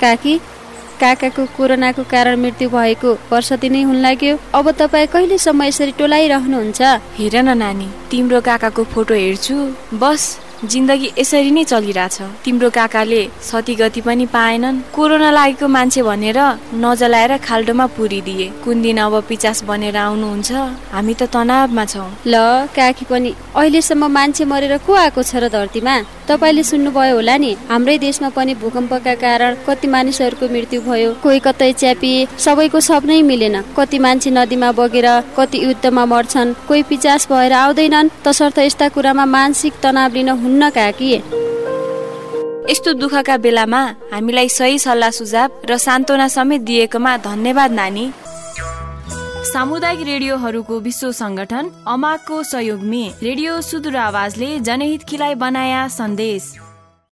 काकी काकाको कोरोनाको कारण मृत्यु भएको वर्ष दिनै हुन लाग्यो। अब तपाईँ कहिलेसम्म यसरी टोलाइरहनुहुन्छ? हेर न नानी तिम्रो काकाको फोटो हेर्छु। बस। जिन्दगी यसरी नै चलिरहेछ। तिम्रो काकाले सती गति पनि पाएनन्। कोरोना लागेको मान्छे भनेर नजलाएर खाल्डोमा पुरिदिए। कुन दिन अब पिचास बनेर आउनुहुन्छ? हामी त तनावमा छौँ। ल काकी पनि अहिलेसम्म मान्छे मरेर को आएको छ र धरतीमा? तपाईँले सुन्नुभयो होला नि हाम्रै देशमा पनि भूकम्पका कारण कति मानिसहरूको मृत्यु भयो। कोही कतै च्यापिए सबैको सब नै मिलेन। कति मान्छे नदीमा बगेर कति युद्धमा मर्छन्। कोही पिचास भएर आउँदैनन्। तसर्थ यस्ता कुरामा मानसिक तनाव लिन हुन्न काकी यस्तो दुःखका बेलामा हामीलाई सही सल्लाह सुझाव र सान्त्वना समेत दिएकोमा धन्यवाद नानी। सामुदायिक रेडियोहरूको विश्व संगठन अमाको सहयोगमा रेडियो सुदूर आवाजले जनहित खिलाइ बनाया सन्देश।